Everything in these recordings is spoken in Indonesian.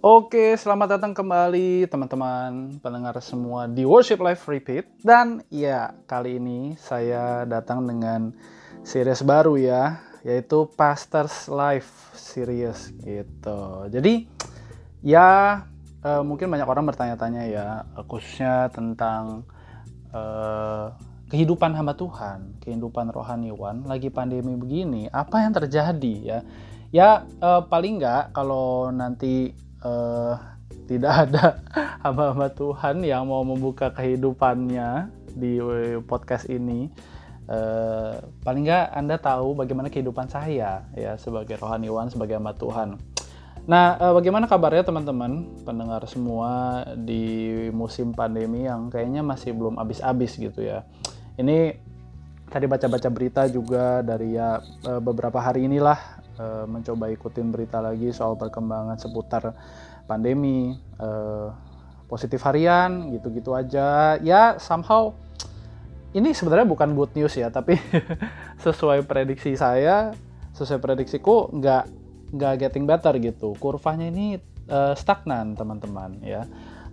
Oke, selamat datang kembali teman-teman pendengar semua di Worship Life Repeat. Dan ya, kali ini saya datang dengan series baru ya, yaitu Pastors Life Series gitu. Jadi ya uh, mungkin banyak orang bertanya-tanya ya, khususnya tentang uh, kehidupan hamba Tuhan, kehidupan rohaniwan lagi pandemi begini, apa yang terjadi ya? Ya uh, paling nggak kalau nanti uh, tidak ada hamba-hamba Tuhan yang mau membuka kehidupannya di podcast ini. Uh, paling nggak anda tahu bagaimana kehidupan saya ya sebagai rohaniwan sebagai hamba Tuhan. Nah uh, bagaimana kabarnya teman-teman? Pendengar semua di musim pandemi yang kayaknya masih belum habis-habis gitu ya. Ini tadi baca-baca berita juga dari ya beberapa hari inilah uh, mencoba ikutin berita lagi soal perkembangan seputar pandemi. Uh, positif harian gitu-gitu aja. Ya somehow ini sebenarnya bukan good news ya tapi sesuai prediksi saya sesuai prediksiku nggak nggak getting better gitu. Kurvanya ini uh, stagnan teman-teman ya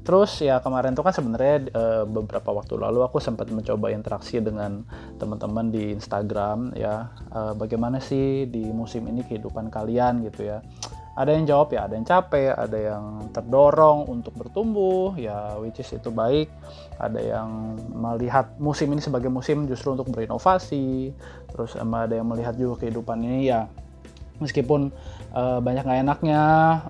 Terus ya kemarin tuh kan sebenarnya e, beberapa waktu lalu aku sempat mencoba interaksi dengan teman-teman di Instagram ya e, bagaimana sih di musim ini kehidupan kalian gitu ya. Ada yang jawab ya, ada yang capek, ada yang terdorong untuk bertumbuh ya which is itu baik. Ada yang melihat musim ini sebagai musim justru untuk berinovasi. Terus ada yang melihat juga kehidupan ini ya meskipun uh, banyak nggak enaknya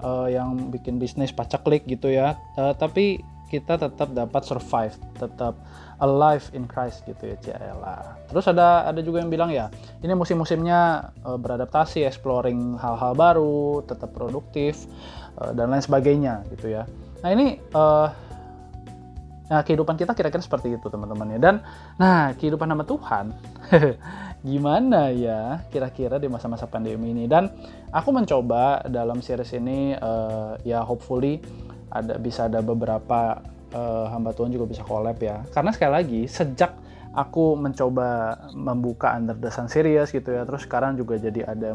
uh, yang bikin bisnis pacaklik gitu ya uh, tapi kita tetap dapat survive tetap alive in Christ gitu ya Ciela. Terus ada ada juga yang bilang ya ini musim-musimnya uh, beradaptasi, exploring hal-hal baru, tetap produktif uh, dan lain sebagainya gitu ya. Nah ini uh, nah kehidupan kita kira-kira seperti itu teman-teman ya. Dan nah kehidupan nama Tuhan gimana ya kira-kira di masa-masa pandemi ini? Dan aku mencoba dalam series ini uh, ya hopefully ada bisa ada beberapa uh, hamba Tuhan juga bisa collab ya. Karena sekali lagi sejak aku mencoba membuka Under the Sun series gitu ya terus sekarang juga jadi ada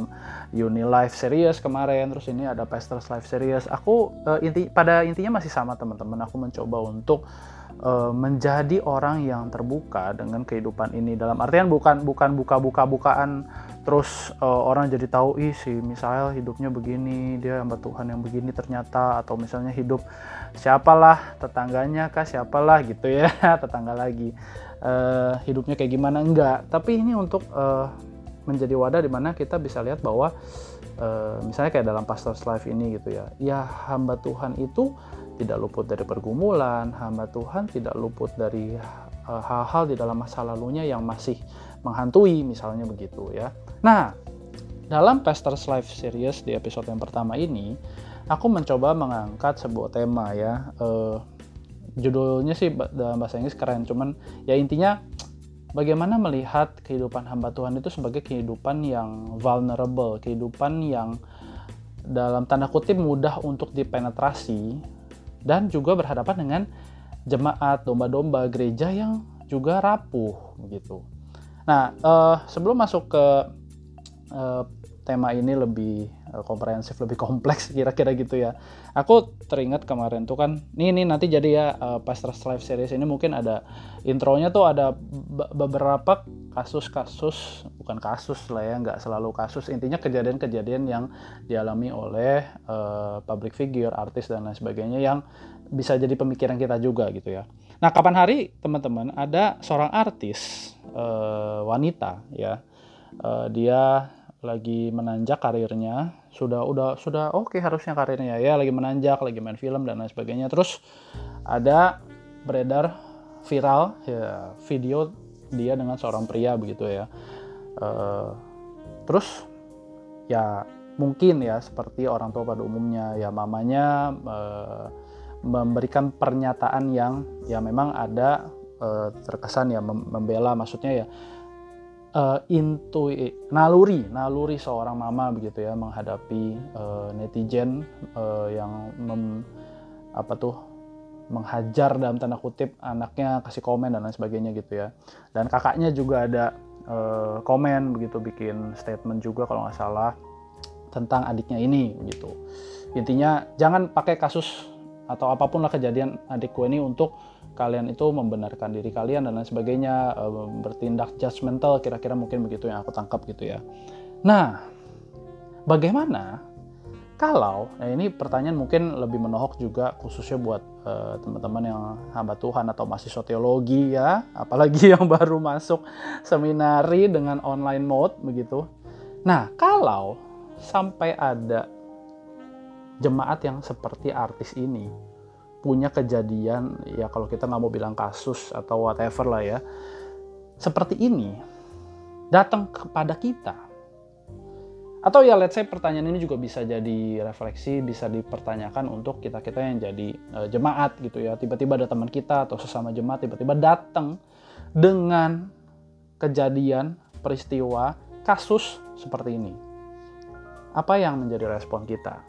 Uni Life series kemarin terus ini ada Pastors Life series. Aku uh, inti pada intinya masih sama teman-teman. Aku mencoba untuk uh, menjadi orang yang terbuka dengan kehidupan ini. Dalam artian bukan bukan buka-buka bukaan terus uh, orang jadi tahu ih si misalnya hidupnya begini dia hamba Tuhan yang begini ternyata atau misalnya hidup siapalah tetangganya kah siapalah gitu ya tetangga lagi. Uh, hidupnya kayak gimana? Enggak. Tapi ini untuk uh, menjadi wadah di mana kita bisa lihat bahwa uh, misalnya kayak dalam Pastor's Life ini gitu ya ya hamba Tuhan itu tidak luput dari pergumulan, hamba Tuhan tidak luput dari eh, hal-hal di dalam masa lalunya yang masih menghantui misalnya begitu ya. Nah, dalam Pastor's Life Series di episode yang pertama ini, aku mencoba mengangkat sebuah tema ya. Uh, judulnya sih dalam bahasa Inggris keren, cuman ya intinya bagaimana melihat kehidupan hamba Tuhan itu sebagai kehidupan yang vulnerable, kehidupan yang dalam tanda kutip mudah untuk dipenetrasi dan juga berhadapan dengan jemaat domba-domba gereja yang juga rapuh begitu. Nah, uh, sebelum masuk ke uh, tema ini lebih komprehensif, lebih kompleks kira-kira gitu ya. Aku teringat kemarin tuh kan, nih nih nanti jadi ya uh, Pastor Life Series ini mungkin ada intronya tuh ada beberapa kasus-kasus, bukan kasus lah ya, nggak selalu kasus, intinya kejadian-kejadian yang dialami oleh uh, public figure, artis dan lain sebagainya yang bisa jadi pemikiran kita juga gitu ya. Nah, kapan hari teman-teman ada seorang artis uh, wanita ya, uh, dia lagi menanjak karirnya sudah udah sudah oke okay, harusnya karirnya. Ya lagi menanjak lagi main film dan lain sebagainya. Terus ada beredar viral ya video dia dengan seorang pria begitu ya. Uh, terus ya mungkin ya seperti orang tua pada umumnya ya mamanya uh, memberikan pernyataan yang ya memang ada uh, terkesan ya membela. Maksudnya ya uh, intu naluri naluri seorang mama begitu ya menghadapi uh, netizen uh, yang mem, apa tuh menghajar dalam tanda kutip anaknya kasih komen dan lain sebagainya gitu ya. Dan kakaknya juga ada uh, komen begitu bikin statement juga kalau nggak salah tentang adiknya ini begitu. Intinya jangan pakai kasus atau apa pun lah kejadian adikku ini untuk kalian itu membenarkan diri kalian dan lain sebagainya uh, bertindak judgmental kira-kira mungkin begitu yang aku tangkap gitu ya nah bagaimana kalau nah ini pertanyaan mungkin lebih menohok juga khususnya buat uh, teman-teman yang hamba Tuhan atau mahasiswa teologi ya, apalagi yang baru masuk seminari dengan online mode begitu. Nah, kalau sampai ada jemaat yang seperti artis ini punya kejadian ya kalau kita nggak mau bilang kasus atau whatever lah ya seperti ini datang kepada kita atau ya let's say pertanyaan ini juga bisa jadi refleksi, bisa dipertanyakan untuk kita-kita yang jadi uh, jemaat gitu ya. Tiba-tiba ada teman kita atau sesama jemaat tiba-tiba datang dengan kejadian, peristiwa, kasus seperti ini. Apa yang menjadi respon kita?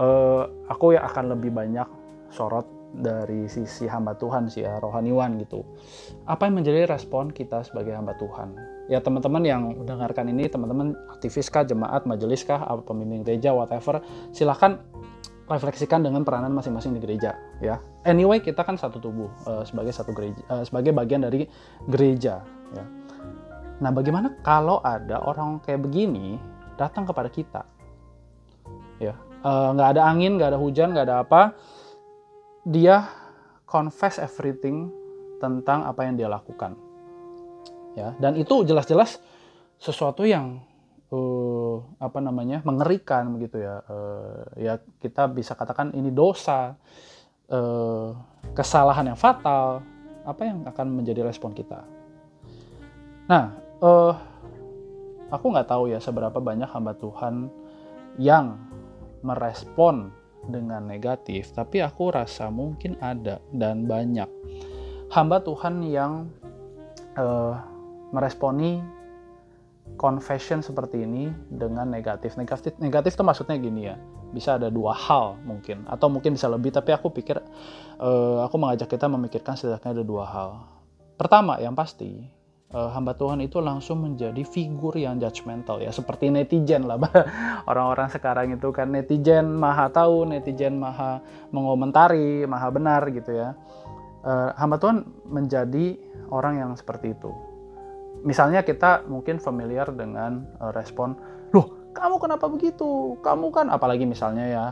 Uh, aku ya akan lebih banyak sorot dari sisi hamba Tuhan sih ya, rohaniwan gitu. Apa yang menjadi respon kita sebagai hamba Tuhan? ya teman-teman yang mendengarkan ini teman-teman aktivis kah jemaat majelis kah pemimpin gereja whatever silahkan refleksikan dengan peranan masing-masing di gereja ya anyway kita kan satu tubuh uh, sebagai satu gereja uh, sebagai bagian dari gereja ya nah bagaimana kalau ada orang kayak begini datang kepada kita ya nggak uh, ada angin nggak ada hujan nggak ada apa. Dia confess everything tentang apa yang dia lakukan. Ya dan itu jelas-jelas sesuatu yang uh, apa namanya mengerikan begitu ya. Uh, ya kita bisa katakan ini dosa uh, kesalahan yang fatal apa yang akan menjadi respon kita. Nah uh, aku nggak tahu ya seberapa banyak hamba Tuhan yang merespon dengan negatif tapi aku rasa mungkin ada dan banyak hamba Tuhan yang uh, meresponi confession seperti ini dengan negatif. Negatif negatif itu maksudnya gini ya. Bisa ada dua hal mungkin atau mungkin bisa lebih tapi aku pikir uh, aku mengajak kita memikirkan setidaknya ada dua hal. Pertama yang pasti uh, hamba Tuhan itu langsung menjadi figur yang judgmental ya seperti netizen lah orang-orang sekarang itu kan netizen maha tahu netizen maha mengomentari maha benar gitu ya. Uh, hamba Tuhan menjadi orang yang seperti itu. Misalnya kita mungkin familiar dengan uh, respon, loh kamu kenapa begitu? Kamu kan apalagi misalnya ya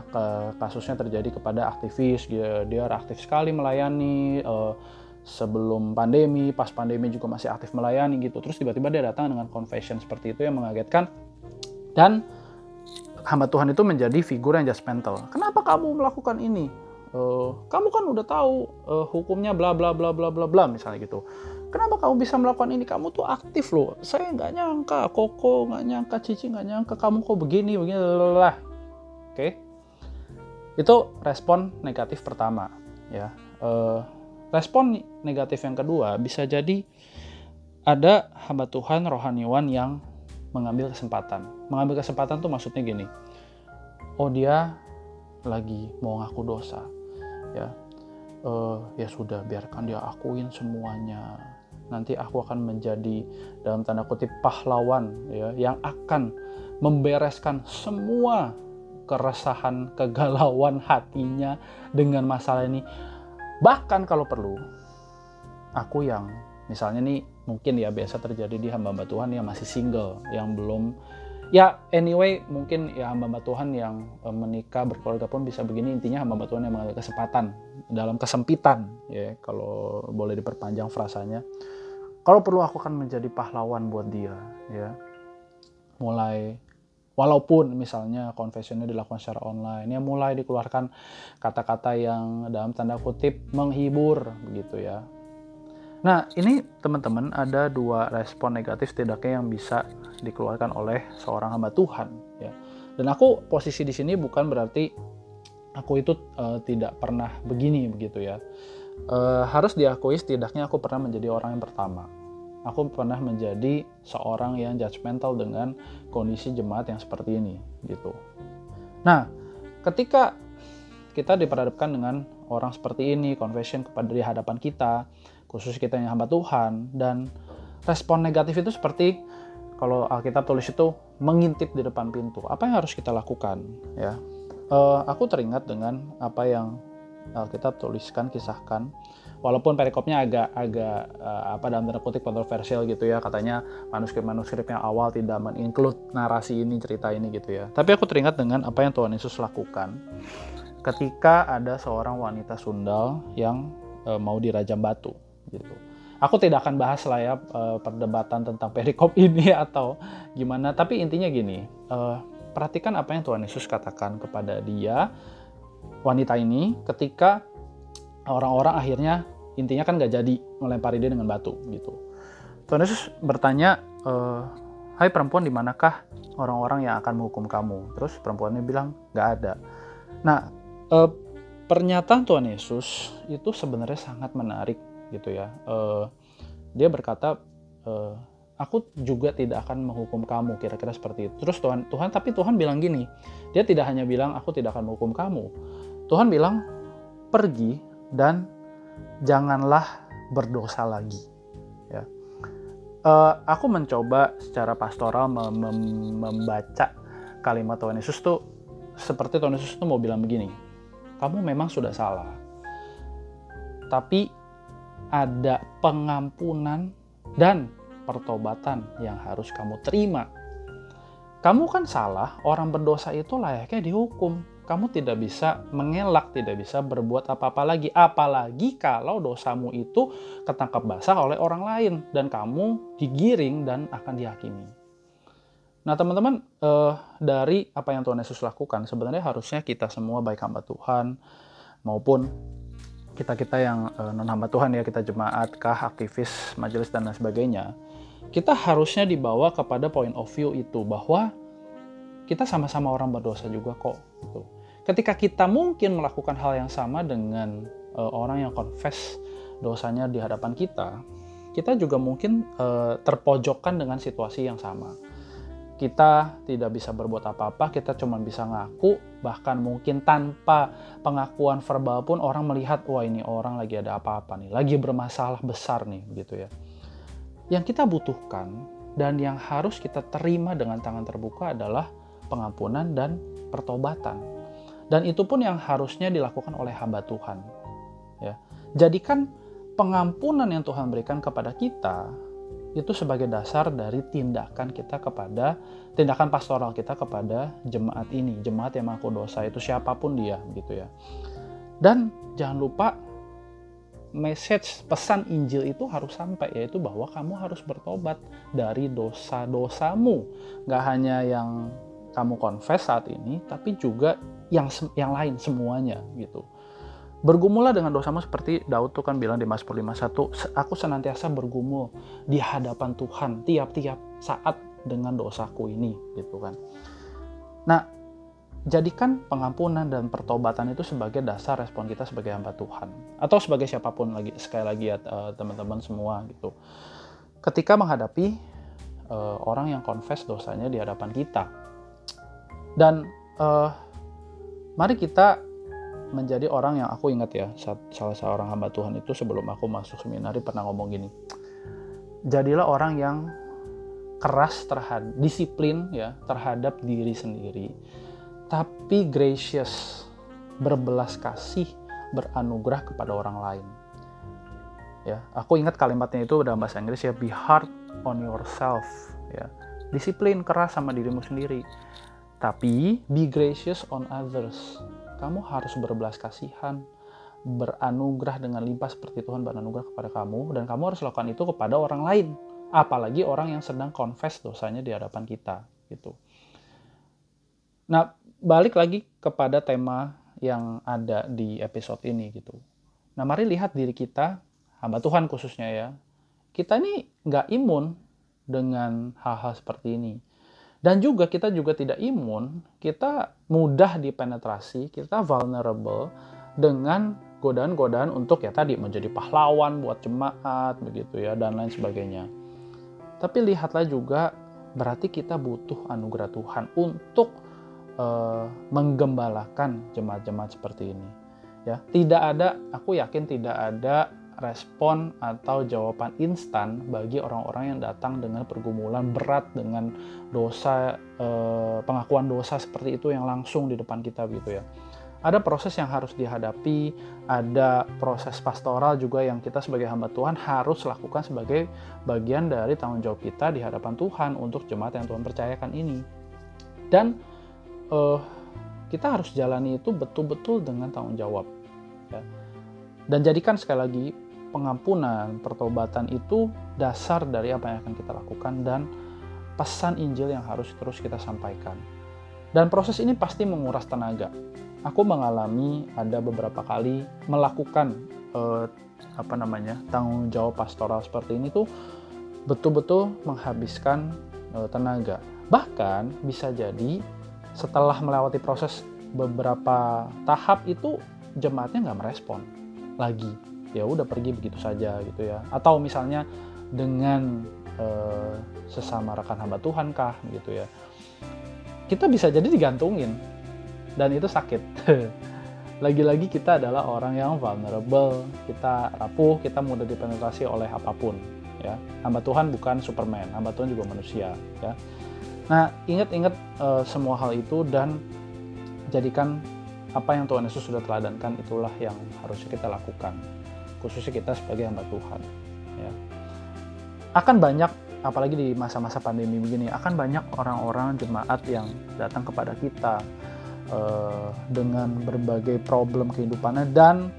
kasusnya terjadi kepada aktivis dia dia aktif sekali melayani uh, sebelum pandemi, pas pandemi juga masih aktif melayani gitu. Terus tiba-tiba dia datang dengan confession seperti itu yang mengagetkan dan hamba Tuhan itu menjadi figur yang judgmental. Kenapa kamu melakukan ini? Uh, kamu kan udah tahu uh, hukumnya bla bla bla bla bla bla misalnya gitu kenapa kamu bisa melakukan ini kamu tuh aktif loh saya nggak nyangka koko nggak nyangka cici nggak nyangka kamu kok begini begini lah oke okay? itu respon negatif pertama ya uh, respon negatif yang kedua bisa jadi ada hamba Tuhan rohaniwan yang mengambil kesempatan. Mengambil kesempatan tuh maksudnya gini oh dia lagi mau ngaku dosa ya. Uh, ya sudah biarkan dia akuin semuanya. Nanti aku akan menjadi dalam tanda kutip pahlawan ya yang akan membereskan semua keresahan, kegalauan hatinya dengan masalah ini. Bahkan kalau perlu, aku yang misalnya nih mungkin ya biasa terjadi di hamba-hamba Tuhan yang masih single, yang belum ya anyway mungkin ya hamba-hamba Tuhan yang eh, menikah berkeluarga pun bisa begini intinya hamba-hamba Tuhan yang mengambil kesempatan dalam kesempitan ya kalau boleh diperpanjang frasanya. Kalau perlu aku akan menjadi pahlawan buat dia ya. Mulai walaupun misalnya confessionnya dilakukan secara online ya mulai dikeluarkan kata-kata yang dalam tanda kutip menghibur begitu ya. Nah ini teman-teman ada dua respon negatif tidaknya yang bisa dikeluarkan oleh seorang hamba Tuhan ya. Dan aku posisi di sini bukan berarti aku itu uh, tidak pernah begini begitu ya. Uh, harus diakui setidaknya aku pernah menjadi orang yang pertama aku pernah menjadi seorang yang judgmental dengan kondisi jemaat yang seperti ini gitu. Nah, ketika kita diperhadapkan dengan orang seperti ini, confession kepada di hadapan kita, khusus kita yang hamba Tuhan dan respon negatif itu seperti kalau Alkitab tulis itu mengintip di depan pintu. Apa yang harus kita lakukan ya? uh, aku teringat dengan apa yang kita tuliskan, kisahkan. Walaupun perikopnya agak agak uh, apa dalam tanda kutip kontroversial gitu ya, katanya manuskrip-manuskrip yang awal tidak menginclude narasi ini, cerita ini gitu ya. Tapi aku teringat dengan apa yang Tuhan Yesus lakukan ketika ada seorang wanita sundal yang uh, mau dirajam batu gitu. Aku tidak akan bahas lah ya perdebatan tentang perikop ini atau gimana, tapi intinya gini, perhatikan apa yang Tuhan Yesus katakan kepada dia wanita ini ketika orang-orang akhirnya intinya kan gak jadi melempari dia dengan batu gitu. Tuhan Yesus bertanya, e, Hai perempuan, di manakah orang-orang yang akan menghukum kamu? Terus perempuannya bilang, gak ada. Nah, e, pernyataan Tuhan Yesus itu sebenarnya sangat menarik gitu ya. E, dia berkata, e, aku juga tidak akan menghukum kamu kira-kira seperti itu terus Tuhan Tuhan tapi Tuhan bilang gini dia tidak hanya bilang aku tidak akan menghukum kamu Tuhan bilang pergi dan janganlah berdosa lagi ya uh, aku mencoba secara pastoral mem mem membaca kalimat Tuhan Yesus tuh seperti Tuhan Yesus tuh mau bilang begini kamu memang sudah salah tapi ada pengampunan dan pertobatan yang harus kamu terima. Kamu kan salah, orang berdosa itu layaknya dihukum. Kamu tidak bisa mengelak, tidak bisa berbuat apa-apa lagi. Apalagi kalau dosamu itu ketangkap basah oleh orang lain dan kamu digiring dan akan dihakimi. Nah teman-teman, eh, dari apa yang Tuhan Yesus lakukan, sebenarnya harusnya kita semua baik hamba Tuhan maupun kita-kita yang eh, non hamba Tuhan ya, kita jemaat, kah, aktivis, majelis dan lain sebagainya, kita harusnya dibawa kepada point of view itu bahwa kita sama-sama orang berdosa juga kok. Gitu. Ketika kita mungkin melakukan hal yang sama dengan uh, orang yang confess dosanya di hadapan kita, kita juga mungkin uh, terpojokkan dengan situasi yang sama. Kita tidak bisa berbuat apa-apa, kita cuma bisa ngaku, bahkan mungkin tanpa pengakuan verbal pun orang melihat, wah ini orang lagi ada apa-apa nih, lagi bermasalah besar nih, gitu ya yang kita butuhkan dan yang harus kita terima dengan tangan terbuka adalah pengampunan dan pertobatan. Dan itu pun yang harusnya dilakukan oleh hamba Tuhan. Ya. Jadikan pengampunan yang Tuhan berikan kepada kita itu sebagai dasar dari tindakan kita kepada tindakan pastoral kita kepada jemaat ini, jemaat yang mengaku dosa itu siapa pun dia gitu ya. Dan jangan lupa message pesan Injil itu harus sampai yaitu bahwa kamu harus bertobat dari dosa-dosamu nggak hanya yang kamu confess saat ini tapi juga yang yang lain semuanya gitu. Bergumullah dengan dosamu seperti Daud tuh kan bilang di Mazmur 51 aku senantiasa bergumul di hadapan Tuhan tiap-tiap saat dengan dosaku ini gitu kan. Nah jadikan pengampunan dan pertobatan itu sebagai dasar respon kita sebagai hamba Tuhan atau sebagai siapa pun lagi sekali lagi ya eh, teman-teman semua gitu. Ketika menghadapi uh, orang yang confess dosanya di hadapan kita. Dan uh, mari kita menjadi orang yang aku ingat ya salah seorang hamba Tuhan itu sebelum aku masuk seminari pernah ngomong gini jadilah orang yang keras terhadap disiplin ya terhadap diri sendiri tapi gracious, berbelas kasih, beranugerah kepada orang lain. Ya, aku ingat kalimatnya itu dalam bahasa Inggris ya, be hard on yourself. Ya, disiplin keras sama dirimu sendiri. Tapi be gracious on others. Kamu harus berbelas kasihan, beranugerah dengan limpah seperti Tuhan beranugerah kepada kamu dan kamu harus lakukan itu kepada orang lain apalagi orang yang sedang confess dosanya di hadapan kita gitu. Nah, balik lagi kepada tema yang ada di episode ini gitu. Nah mari lihat diri kita, hamba Tuhan khususnya ya. Kita ini nggak imun dengan hal-hal seperti ini. Dan juga kita juga tidak imun, kita mudah dipenetrasi, kita vulnerable dengan godaan-godaan untuk ya tadi menjadi pahlawan buat jemaat begitu ya dan lain sebagainya. Tapi lihatlah juga berarti kita butuh anugerah Tuhan untuk uh, menggembalakan jemaat-jemaat seperti ini. Ya, tidak ada, aku yakin tidak ada respon atau jawaban instan bagi orang-orang yang datang dengan pergumulan berat dengan dosa eh, pengakuan dosa seperti itu yang langsung di depan kita gitu ya. Ada proses yang harus dihadapi, ada proses pastoral juga yang kita sebagai hamba Tuhan harus lakukan sebagai bagian dari tanggung jawab kita di hadapan Tuhan untuk jemaat yang Tuhan percayakan ini. Dan eh, kita harus jalani itu betul-betul dengan tanggung jawab. Ya. Dan jadikan sekali lagi pengampunan, pertobatan itu dasar dari apa yang akan kita lakukan dan pesan Injil yang harus terus kita sampaikan. Dan proses ini pasti menguras tenaga. Aku mengalami ada beberapa kali melakukan eh, apa namanya tanggung jawab pastoral seperti ini tuh betul-betul menghabiskan eh, tenaga. Bahkan bisa jadi setelah melewati proses beberapa tahap itu jemaatnya nggak merespon lagi ya udah pergi begitu saja gitu ya. Atau misalnya dengan uh, sesama rekan hamba Tuhan kah gitu ya. Kita bisa jadi digantungin dan itu sakit. Lagi-lagi kita adalah orang yang vulnerable kita rapuh kita mudah dipenetrasi oleh apa pun ya. Hamba Tuhan bukan Superman hamba Tuhan juga manusia ya. Nah ingat-ingat uh, semua hal itu dan jadikan apa yang Tuhan Yesus sudah teladankan itulah yang harusnya kita lakukan khususnya kita sebagai hamba Tuhan ya akan banyak apalagi di masa-masa pandemi begini akan banyak orang-orang jemaat yang datang kepada kita uh, dengan berbagai problem kehidupannya dan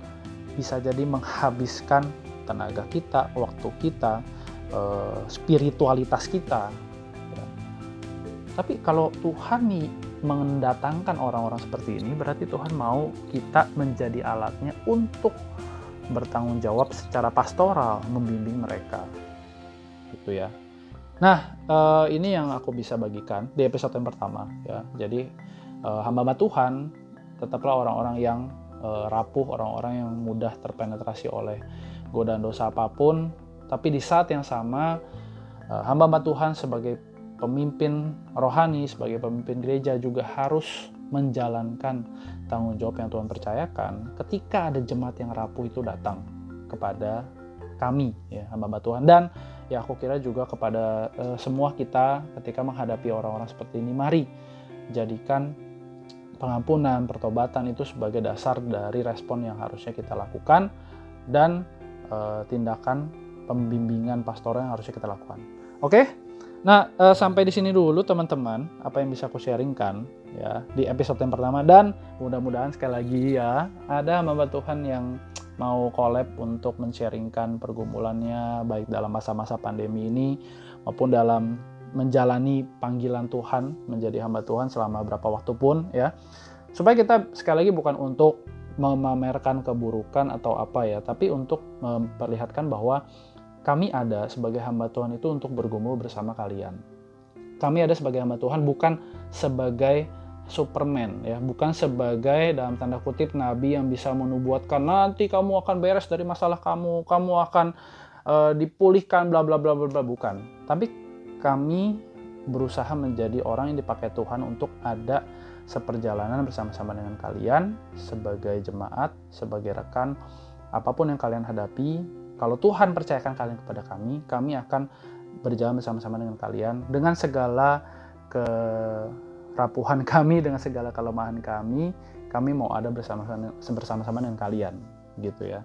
bisa jadi menghabiskan tenaga kita waktu kita uh, spiritualitas kita ya. tapi kalau Tuhan nih mendatangkan orang-orang seperti ini berarti Tuhan mau kita menjadi alatnya untuk bertanggung jawab secara pastoral membimbing mereka. Gitu ya. Nah uh, ini yang aku bisa bagikan di episode yang pertama ya. Jadi uh, hamba Tuhan tetaplah orang-orang yang uh, rapuh orang-orang yang mudah terpenetrasi oleh godaan dosa apa pun. Tapi di saat yang sama uh, hamba Tuhan sebagai pemimpin rohani sebagai pemimpin gereja juga harus menjalankan tanggung jawab yang Tuhan percayakan ketika ada jemaat yang rapuh itu datang kepada kami ya hamba Tuhan. Dan ya aku kira juga kepada uh, semua kita ketika menghadapi orang-orang seperti ini mari jadikan pengampunan pertobatan itu sebagai dasar dari respon yang harusnya kita lakukan dan uh, tindakan pembimbingan pastoral yang harusnya kita lakukan. Oke? Okay? Nah, uh, sampai di sini dulu teman-teman, apa yang bisa aku sharingkan ya di episode yang pertama dan mudah-mudahan sekali lagi ya ada hamba Tuhan yang mau collab untuk men-sharingkan pergumulannya baik dalam masa-masa pandemi ini maupun dalam menjalani panggilan Tuhan menjadi hamba Tuhan selama berapa waktu pun ya. Supaya kita sekali lagi bukan untuk memamerkan keburukan atau apa ya, tapi untuk memperlihatkan bahwa kami ada sebagai hamba Tuhan itu untuk bergumul bersama kalian. Kami ada sebagai hamba Tuhan bukan sebagai Superman ya, bukan sebagai dalam tanda kutip nabi yang bisa menubuatkan nanti kamu akan beres dari masalah kamu, kamu akan uh, dipulihkan bla bla bla bla bukan. Tapi kami berusaha menjadi orang yang dipakai Tuhan untuk ada seperjalanan bersama-sama dengan kalian sebagai jemaat, sebagai rekan, apa pun yang kalian hadapi, kalau Tuhan percayakan kalian kepada kami, kami akan berjalan bersama-sama dengan kalian dengan segala kerapuhan kami, dengan segala kelemahan kami, kami mau ada bersama-sama bersama-sama dengan kalian, gitu ya.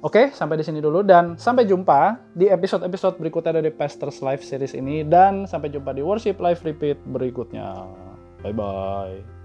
Oke, sampai di sini dulu dan sampai jumpa di episode-episode berikutnya dari Pastors Live series ini dan sampai jumpa di Worship Live Repeat berikutnya. Bye bye.